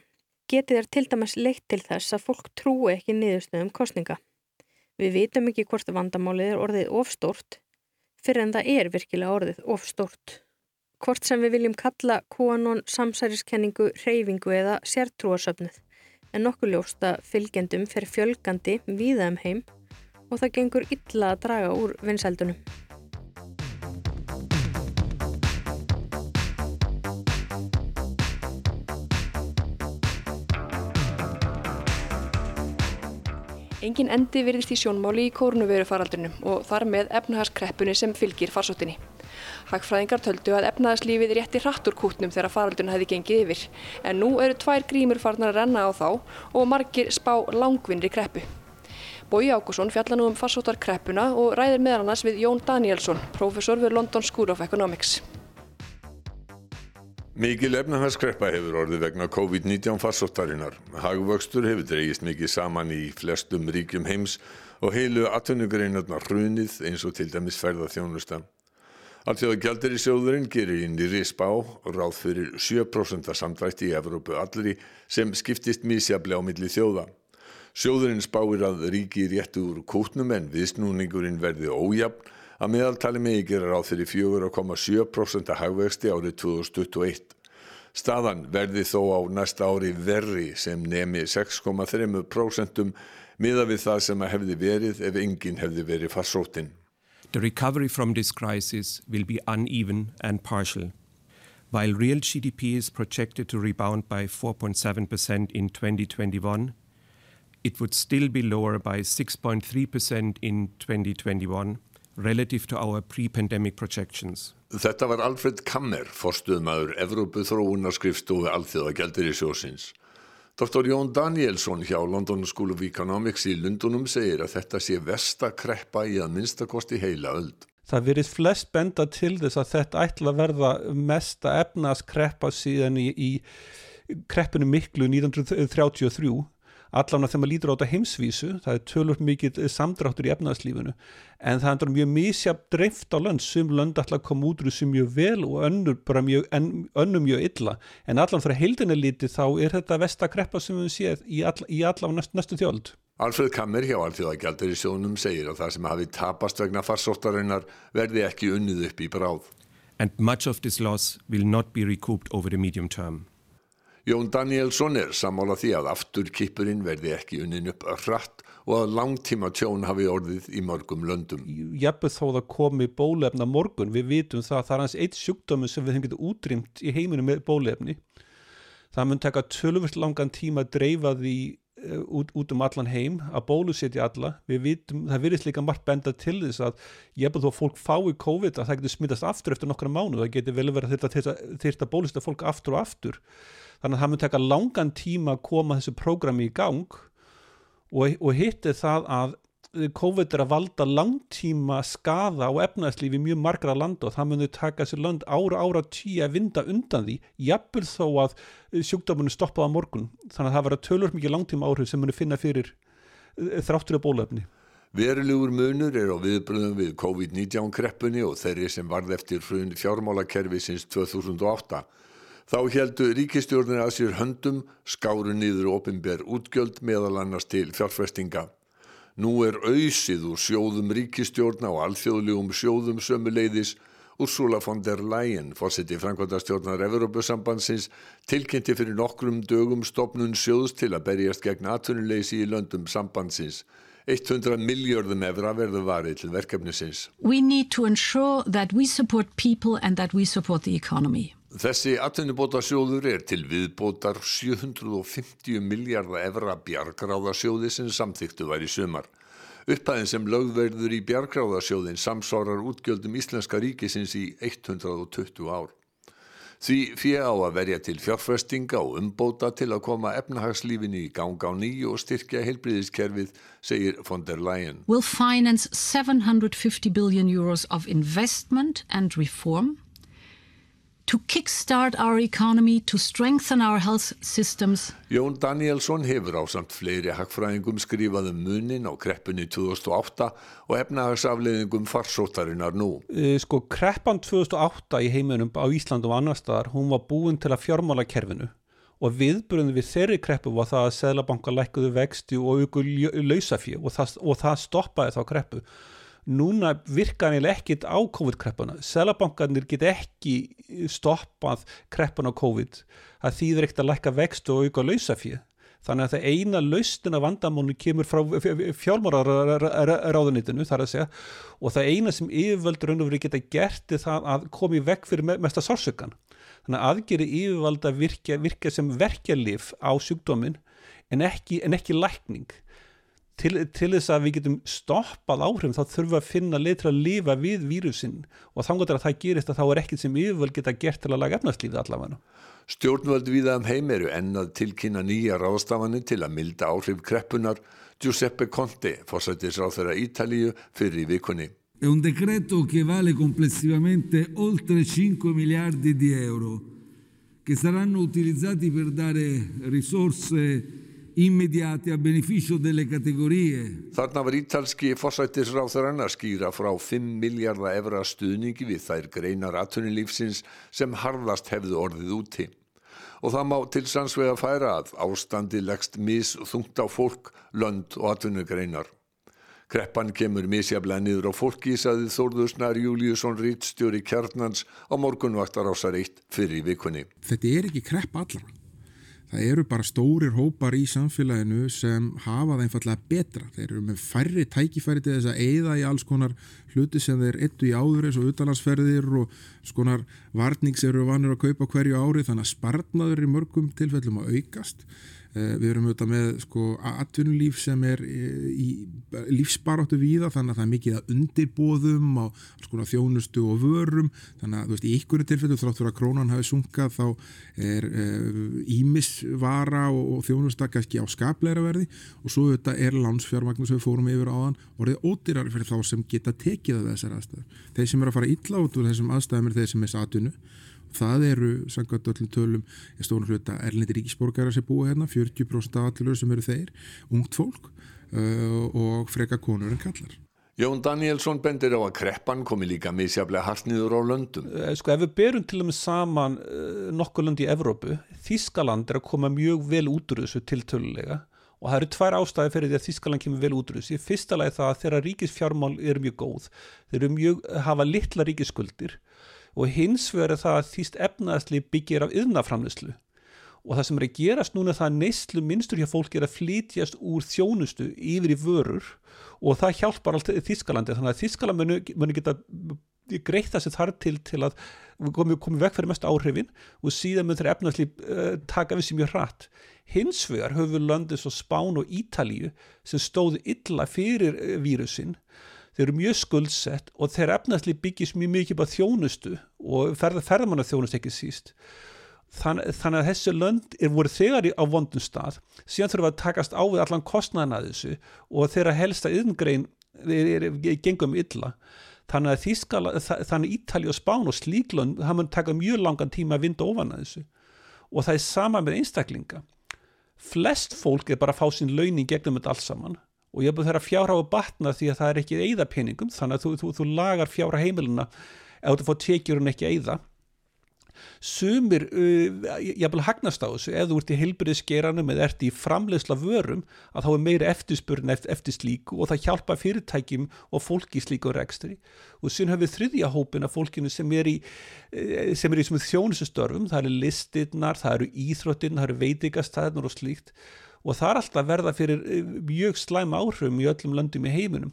geti þær til dæmis leitt til þess að fólk trúi ekki niðurstöðum kostninga. Við vitum ekki hvort vandamálið er orðið ofstórt fyrir en það er virkilega orðið ofstórt. hvort sem við viljum kalla QAnon samsæriskenningu, reyfingu eða sértrúasöfnuð. En nokkuð ljóst að fylgjendum fer fjölgandi víða um heim og það gengur illa að draga úr vinsældunum. Engin endi virðist í sjónmáli í kórnuverufaraldunum og þar með efnahagskreppunni sem fylgir farsóttinni. Hagfræðingar töldu að efnahagslífið rétti hratt úr kútnum þegar faraldun hefði gengið yfir, en nú eru tvær grímur farnar að renna á þá og margir spá langvinnri kreppu. Bói Ákusson fjalla nú um farsóttarkreppuna og ræðir meðal annars við Jón Danielsson, professor við London School of Economics. Mikil efnahagskreppa hefur orðið vegna COVID-19 farsóttarinnar. Hagvöxtur hefur dreigist mikið saman í flestum ríkjum heims og heilu atvinnugreinarnar hrunið eins og til dæmis ferðarþjónusta. Alltaf gældir í sjóðurinn gerir í nýri spá ráð fyrir 7% samdrætti í Evrópu allri sem skiptist mísjaflega á milli þjóða. Sjóðurinn spáir að ríki réttu úr kútnum en viðsnúningurinn verði ójafn að meðaltali megi gera ráð fyrir 4,7% hagvexti árið 2021. Staðan verði þó á næsta ári verri sem nemi 6,3% miða við það sem að hefði verið ef enginn hefði verið farsótinn. The recovery from this crisis will be uneven and partial. While real GDP is projected to rebound by 4.7% in 2021, it would still be lower by 6.3% in 2021 relative to our pre-pandemic projections. Þetta var Alfred Kammer, forstuðmaður Evrópu þróunarskrifstofu Alþjóða Gjaldirisjósins. Dr. Jón Danielsson hjá London School of Economics í Lundunum segir að þetta sé versta kreppa í að minnstakosti heila öld. Það verið flest benda til þess að þetta ætla að verða mesta efnaskreppa síðan í, í kreppinu miklu 1933 allan að þegar maður lítur á þetta heimsvísu það er tölvöld mikið samdráttur í efnaðslífinu en það er mjög mísjab dreift á lönd, sum lönd alltaf kom út úr þessu mjög vel og önnur bara mjög, en, önnur mjög illa en allan fyrir heildina lítið þá er þetta vestakreppa sem við séð í, all, í allan næst, næstu þjóld. Alfred Kammer hjá Alþjóðagjaldur í sjónum segir að það sem hafi tapast vegna farsóttarinnar verði ekki unnið upp í bráð. And much of this loss will not be recouped over the medium term. Jón Danielsson er sammála því að afturkippurinn verði ekki unnin upp hratt og að langtíma tjón hafi orðið í mörgum löndum. Jafnveg þó það komi bólefna morgun, við vitum það að það er hans eitt sjúkdömi sem við hefum getið útrýmt í heiminu með bólefni. Það mun taka tölvist langan tíma að dreifa því út, út um allan heim, að bólusetja alla. Við vitum, það virðist líka margt benda til þess að jafnveg þó fólk fái COVID að það getur smittast aftur eftir nokkra mánu, það getur vel verið að þyrta bóluseta fólk aftur og aftur þannig að það mun taka langan tíma að koma þessu prógrami í gang og, og hitt er það að COVID er að valda langtíma skada á efnæðslífi mjög margra landa og það munir taka þessi land ára ára tíu að vinda undan því jafnvel þó að sjúkdómunni stoppaða morgun þannig að það verður tölur mikið langtíma áhrif sem munir finna fyrir eh, þráttur af bólefni. Verulegur munur er á viðbröðum við COVID-19 kreppunni og þeirri sem varð eftir hrun fjármálakerfi sinns 2008 Þá heldu ríkistjórnir að sér höndum skáru niður ofinber útgjöld meðal annars til fjárfestinga. Nú er auðsið úr sjóðum ríkistjórna og alþjóðlegum sjóðum sömuleiðis Ursula von der Leyen, fórseti Frankværtastjórnar Evropasambandsins, tilkynnti fyrir nokkrum dögum stopnun sjóðs til að berjast gegn atvinnuleysi í löndum sambandsins. 100 miljörðum efra verður varið til verkefnisins. We need to ensure that we support people and that we support the economy. Þessi atvinnubótasjóður er til viðbótar 750 miljardar evra bjargráðasjóði sem samþyktu var í sumar. Upphæðin sem lögverður í bjargráðasjóðin samsárar útgjöldum Íslenska ríkisins í 120 ár. Því fyrir á að verja til fjárfestinga og umbóta til að koma efnahagslífinu í gang á nýju og styrkja heilbriðiskerfið, segir von der Leyen. We'll finance 750 billion euros of investment and reform to kickstart our economy, to strengthen our health systems. Jón Danielsson hefur á samt fleiri hagfræðingum skrifað um munin á kreppunni 2008 og efnahagsafleðingum farsóttarinnar nú. E, sko kreppan 2008 í heiminum á Íslandu og annar staðar, hún var búin til að fjármála kerfinu og viðbröðum við þeirri kreppu var það að Sælabanka lækkuðu vexti og auku lausafí og það, og það stoppaði þá kreppu núna hann ekkit á COVID-kreppuna. Selabankarnir get ekki stoppað kreppuna á COVID. Það þýðir ekkert að lækka vext og auka lausafið þannig að það eina laustina vandamónu kemur frá fjármáraráðunitinu þar að segja og það eina sem yfirvöldur raun og verið geta gert er það að komi vekk fyrir mesta sársökan þannig að aðgeri yfirvalda virka, virka sem verkjalif á sjúkdómin en ekki, en ekki lækning til, til þess að við getum stoppað áhrifum þá þurfum við að finna leið til að lifa við vírusinn og þannig að það gerist að þá er ekkert sem yfirvöld geta gert til að laga efnarslífið allavega. Stjórnvöld viða um heim eru ennað tilkynna nýja ráðstafanir til að milda áhrif kreppunar Giuseppe Conte, fórsættisráð þeirra Ítalíu fyrir í vikunni. È un decreto che vale complessivamente oltre 5 miliardi di euro che saranno utilizzati per dare risorse immediati a beneficio delle categorie. Þarna var ítalski fórsættisráþurann að skýra frá 5 miljardar evra stuðningi við þær greinar aðtunilífsins sem harðast hefðu orðið úti. Og það má til sannsvega færa að ástandi leggst mis þungt á fólk, lönd og aðtunugreinar. Kreppan kemur misjaflega niður á fólki, saði Þórðusnar Júliusson Rítstjóri Kjarnans á morgunvaktar ásar eitt fyrir vikunni. Þetta er ekki krepp allra. Það eru bara stórir hópar í samfélaginu sem hafa það einfallega betra. Þeir eru með færri tækifæri til þess að eigða í alls konar hluti sem þeir ettu í áður eins og utalansferðir og skonar varning sem eru vanir að kaupa hverju ári þannig að spartnaður í mörgum tilfellum að aukast. Eh, við erum auðvitað með sko atvinnulíf sem er eh, í lífsbaráttu víða þannig að það er mikið að undirbóðum á sko þjónustu og vörum. Þannig að veist í ykkur tilfellu þráttur að krónan hafi sunkað þá er ímisvara eh, og, og þjónusta kannski á skapleira verði. Og svo auðvitað er landsfjármagnu sem við fórum yfir áðan og er ódýrar fyrir þá sem geta tekið af þessar aðstæður. Þeir sem er að fara illa út úr þessum aðstæðum er þeir sem er satunu það eru samkvæmt öllum tölum í stónu hluta erlendi ríkisborgarar sem búa hérna 40% af allur sem eru þeir ungt fólk uh, og freka konur en kallar Jón Danielsson bendir á að kreppan komi líka misjaflega hart niður á löndum. Eh, sko ef við berum til og með saman uh, nokkur lönd í Evrópu, Þískaland er að koma mjög vel út úr þessu tiltölulega og það eru tvær ástæði fyrir því að Þískaland kemur vel út úr þessu. Í fyrsta lagi það að þeirra ríkisfjármál eru mjög góð, þeir eru mjög, hafa litla ríkisskuldir og hins vegar það að þýst efnaðsli byggir af yðnaframlislu og það sem er að gerast núna það að neyslu minnstur hjá fólki er að flytjast úr þjónustu yfir í vörur. Og það hjálpar allt Þískalandi þannig að Þískaland muni, muni geta greitt það sem þarf til til að komi, komi vekk fyrir mest áhrifin. Og síðan mun þeirra efnaðsli uh, taka við sem mjög hratt. Hins vegar höfum löndið svo Spán og Ítalíu sem stóðu illa fyrir uh, vírusin þeir eru mjög skuldsett og þeir efnæsli byggjast mjög mikið bá þjónustu og ferða, ferðamanna þjónustu ekki síst. Þann, þannig að þessi lönd er voru þegar á vondum stað. Síðan þurfum við að takast á við allan kostnæðan að þessu og þeirra helsta yðngrein gengum illa. Þannig að Þískala, þannig Ítali og Spán og Slíklund, það mun taka mjög langan tíma að vinda ofan að þessu. Og það er sama með einstaklinga. Flest fólk er bara að fá sín launing gegnum þetta alls saman og ég búin þeirra fjárhá að batna því að það er ekki eða peningum þannig að þú, þú, þú lagar fjárhá heimilina ef þú fór tekjur en ekki eða sumir uh, ég að hagnast á þessu ef þú ert í heilbyrðisgeranum eða ert í framlegsla vörum að þá er meiri eftirspurn eftir, eftir slíku og það hjálpa fyrirtækjum og fólki slíku rekstri. Og síðan höfum við þriðja hópin af fólkinu sem er í uh, sem er í þjónusustörfum, það eru listinnar, það eru íþróttin, það eru veitikastæðnar og slíkt og það er alltaf verða fyrir eh, mjög slæm áhrifum í öllum löndum í heiminum.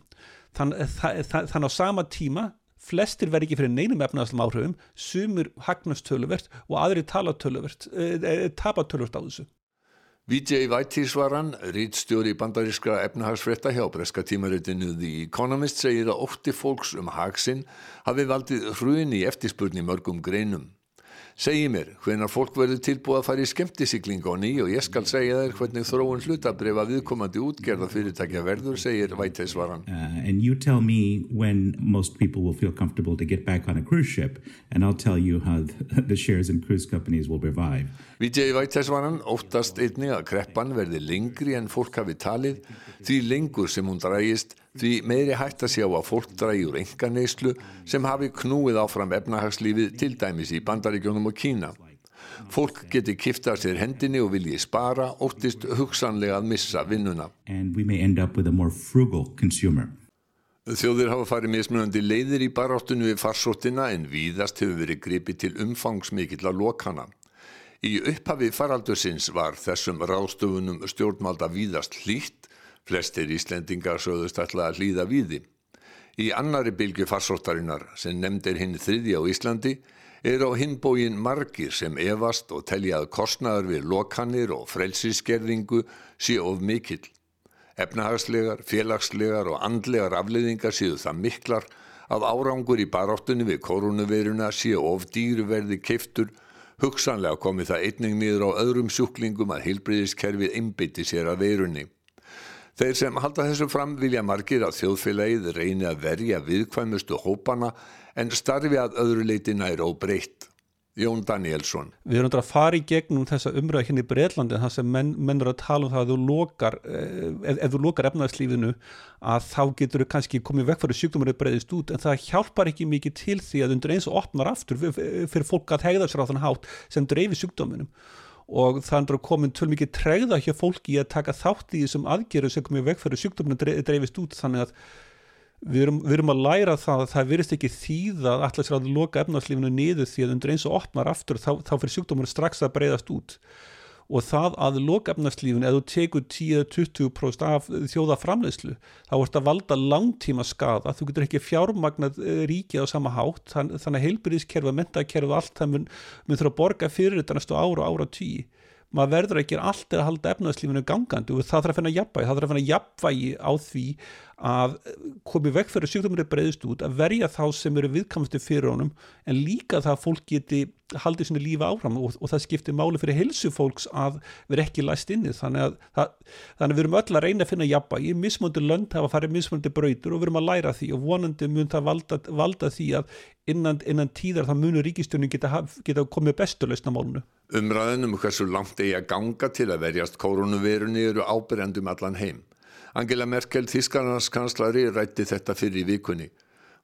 Þannig eh, þann, þann á sama tíma flestir verði ekki fyrir neinum efnaðslam áhrifum sumur hagnastöluvert og aðri talatöluvert eh, tapatöluvert á þessu. Vijay Vaitisvaran, rítstjóri bandarískra efnahagsfretta hjá breska tímaritinu The Economist segir að ótti fólks um hagsinn hafi valdið hrun í eftirspurni mörgum greinum Segji mér hvenar fólk verður tilbúið að fara í skemmtisiklinga á ný og ég skal segja þér hvernig þróun hlutabrifa viðkomandi útgerða fyrirtækja verður, segir Vætesvaran. Uh, and you tell me when most people will feel comfortable to get back on a cruise ship and I'll tell you how the shares in cruise companies will revive. Vijay Vætesvaran óttast einni að kreppan verði lengri en fólk hafi talið því lengur sem hún drægist því meiri hægt að sjá að fólk drægi úr enga neyslu sem hafi knúið áfram efnahagslífið til dæmis í bandaríkjónum og Kína. Fólk geti kifta sér hendinni og vilji spara, óttist hugsanlega að missa vinnuna. Þjóðir hafa farið mismunandi leiðir í baráttunni við farsóttina en víðast hefur verið gripið til umfangsmikill að lokana. Í upphafi faraldursins var þessum ráðstöfunum stjórnmalda víðast hlýtt, flestir Íslendingar sögðust ætla að hlýða víði. Í annari bylgu farsóttarinnar sem nefndir hinn þriði á Íslandi er á hinbógin margir sem evast og teljað kostnaður við lokanir og frelsiskerðingu sé of mikill. Efnahagslegar, félagslegar og andlegar afleiðingar séu það miklar að árangur í baráttunni við koronaviruna séu of dýruverði keiftur, hugsanlega komi það einning niður á öðrum sjúklingum að heilbriðiskerfið einbytti sér að verunni. Þeir sem halda þessu fram vilja margir að þjóðfélagið reyni að verja viðkvæmustu hópana en starfi að öðru leiti nær og breytt. Jón Danielsson. Við erum að fara í gegnum þessa umræða hérna í Breitlandi þar sem menn, menn eru að tala um það að þú lokar, eh, ef, ef þú lokar efnarslífinu að þá getur þú kannski komið vekk fyrir sjúkdómar eða breyðist út en það hjálpar ekki mikið til því að undir eins og opnar aftur fyrir fólk að hegða sér á þann hátt sem dreifir sjúkdóminum og það er komin tölv mikið tregða hjá fólki að taka þátt í þessum aðgerðu sem komið vekk fyrir sjúkdóminu dreifist út. Þannig að við erum, við erum að læra það að það virðist ekki þýða að allar sér að loka efnarslífinu niður því að undir eins og opnar aftur þá, þá fyrir sjúkdómur strax að breyðast út og það að loka efnarslífinu eða þú tekur 10-20% af þjóða framleyslu þá ert að valda langtíma skada þú getur ekki fjármagnað eh, ríkið á sama hátt. Þann, þannig að heilbyrðiskerfa, mentakerfa allt það mun, mun þurfa að borga fyrir þetta næstu ára og ára tíu maður verður ekki allt eða að halda efnarslífinu gangandi og það þarf að finna jafnvægi, það þarf að finna jafnvægi á því að komi vekk fyrir sjúkdómur er breyðist út, að verja þá sem eru viðkamstu fyrir honum en líka það að fólk geti haldið svona lífa áfram og, og það skiptir máli fyrir helsu fólks að vera ekki læst inni þannig að, það, þannig að við erum öll að reyna að finna jafnvægi, í mismöndi lönd hafa farið mismöndi brautur og við erum að læra því og vonandi mun það valda, valda því að innan, innan tíðar það munur ríkistjónin geta, geta komið besturlausna málunu. Umræðinum hversu langt eigi að ganga til að verjast koronavirunni eru ábyrjandum allan heim. Angela Merkel, þískarnarskanslari, rætti þetta fyrir í vikunni.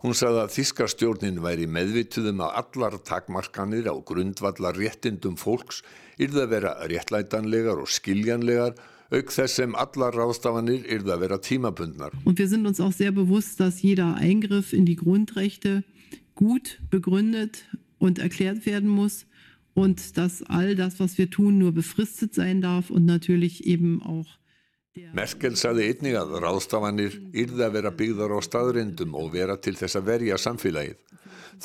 Hún sagði að þískarstjórnin væri meðvituðum að allar takmarkanir á grundvallar réttindum fólks yrði að vera réttlætanlegar og skiljanlegar auk þess sem allar ráðstafanir yrði að vera tímabundnar. Und wir sind uns auch sehr bewusst, dass jeder Eingriff in die Grundrechte gut begründet und erklärt werden muss und dass all das, was wir tun, nur befristet sein darf und natürlich eben auch Merkel sagði einnig að ráðstafanir yrði að vera byggðar á staðrindum og vera til þess að verja samfélagið.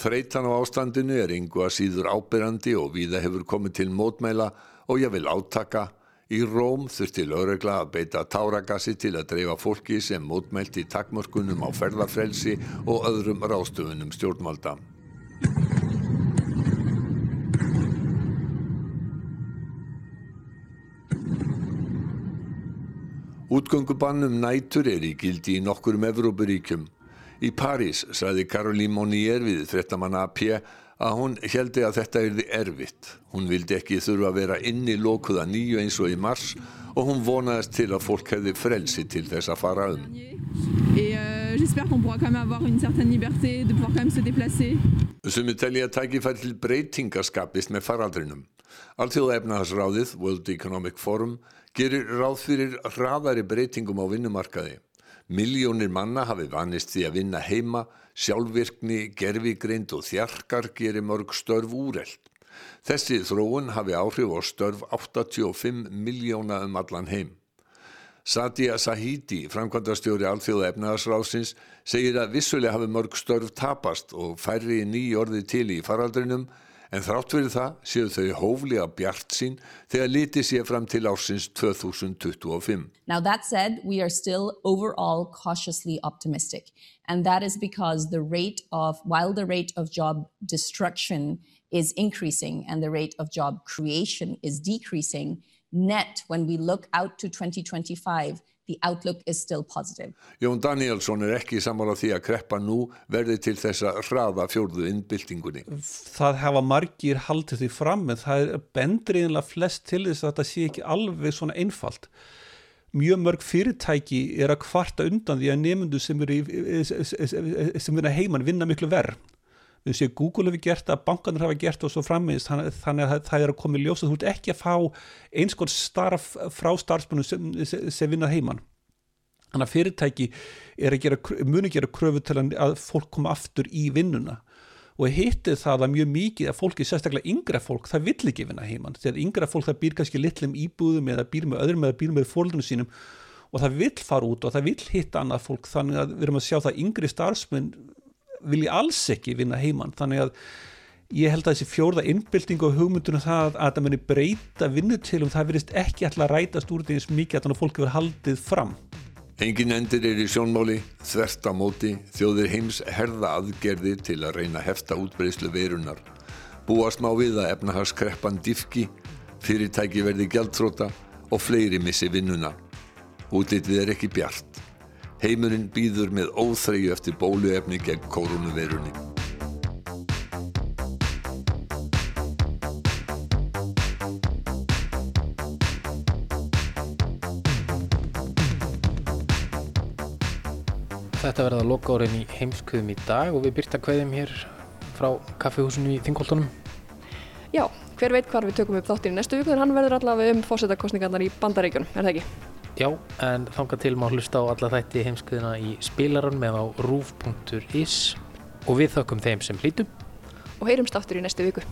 Þreitan á ástandinu er yngu að síður ábyrrandi og viða hefur komið til mótmæla og ég vil átaka. Í Róm þurfti lögregla að beita táragassi til að dreifa fólki sem mótmælti takmörkunum á ferðarfrelsi og öðrum ráðstöfunum stjórnvalda. Útgöngubannum nætur er í gildi í nokkurum Evrópuríkjum. Í París sagði Caroline Monnier við frettamann AP að hún heldi að þetta erði erfitt. Hún vildi ekki þurfa að vera inni lókuða nýju eins og í mars og hún vonaðist til að fólk hefði frelsi til þess að fara um. Sumi telja að tækifæri til breytinga skapist með faraldrinum. Alþjóða efnahagsráðið, World Economic Forum, gerir ráð fyrir hraðari breytingum á vinnumarkaði. Miljónir manna hafi vanist því að vinna heima, sjálfvirkni, gerfigreind og þjarkar gerir mörg störf úreld. Þessi þróun hafi áhrif á störf 85 miljóna um allan heim. Sadia Sahidi, framkvæmdastjóri alþjóða efnaðarsráðsins, segir að vissulega hafi mörg störf tapast og færri ný orði til í faraldrinum en þrátt fyrir það séu þau hóflega bjart sín þegar fram til ársins 2025. Now that said, we are still overall cautiously optimistic and that is because the rate of while the rate of job destruction is increasing and the rate of job creation is decreasing net when we look out to 2025 the outlook is still positive. Jón Danielsson er ekki samála því að kreppa nú verði til þess að hraða fjórðu innbyltingunni. Það hafa margir haldið því fram en það er bendriðinlega flest til þess að þetta sé ekki alveg svona einfalt. Mjög mörg fyrirtæki er að kvarta undan því að nefndu sem eru er heimann vinna miklu verð við séum Google hefur gert það, bankanur hafa gert og svo frammiðist, þannig að það er að koma í ljós að þú ert ekki að fá einskort starf frá starfsmunum sem, sem vinnað heimann Þannig að fyrirtæki að gera, muni gera kröfu til að fólk koma aftur í vinnuna. Og hittið það að mjög mikið að fólki, sérstaklega yngra fólk, það vill ekki vinna heimann. Þegar yngra fólk það býr kannski litlum íbúðum eða býr með öðrum eða býr með fólknum sínum. Og það vill fara út og það vill hitta annað fólk. Þannig að við erum að sjá það yngri starfsmenn vilji alls ekki vinna heimann þannig að ég held að þessi fjórða innbylting og hugmyndunum það að það muni breyta vinnutilum það verist ekki alltaf að rætast úr því eins mikið að þannig að fólk hefur haldið fram Engin endir er í sjónmáli, þvert á móti, þjóðir heims herða aðgerði til að reyna hefta útbreyslu verunar. Búast má við að efnahagskreppan diffki, fyrirtæki verði gjaldtróta og fleiri missi vinnuna. Útlitið er ekki bjart. Heimurinn býður með óþreyju eftir bóluefni gegn koronavirunni. Þetta verða lokárin í heimskuðum í dag og við byrta kveðum hér frá kaffihúsinu í Þingoltunum. Já, hver veit hvar við tökum upp þáttir í næstu viku en hann verður allavega um fósettakostningarnar í bandaríkjunum, er það ekki? Já, en þanga til má hlusta á alla þætti heimskuðina í spilaran með á rúf.is og við þökkum þeim sem hlítum. Og heyrumst aftur í næstu viku.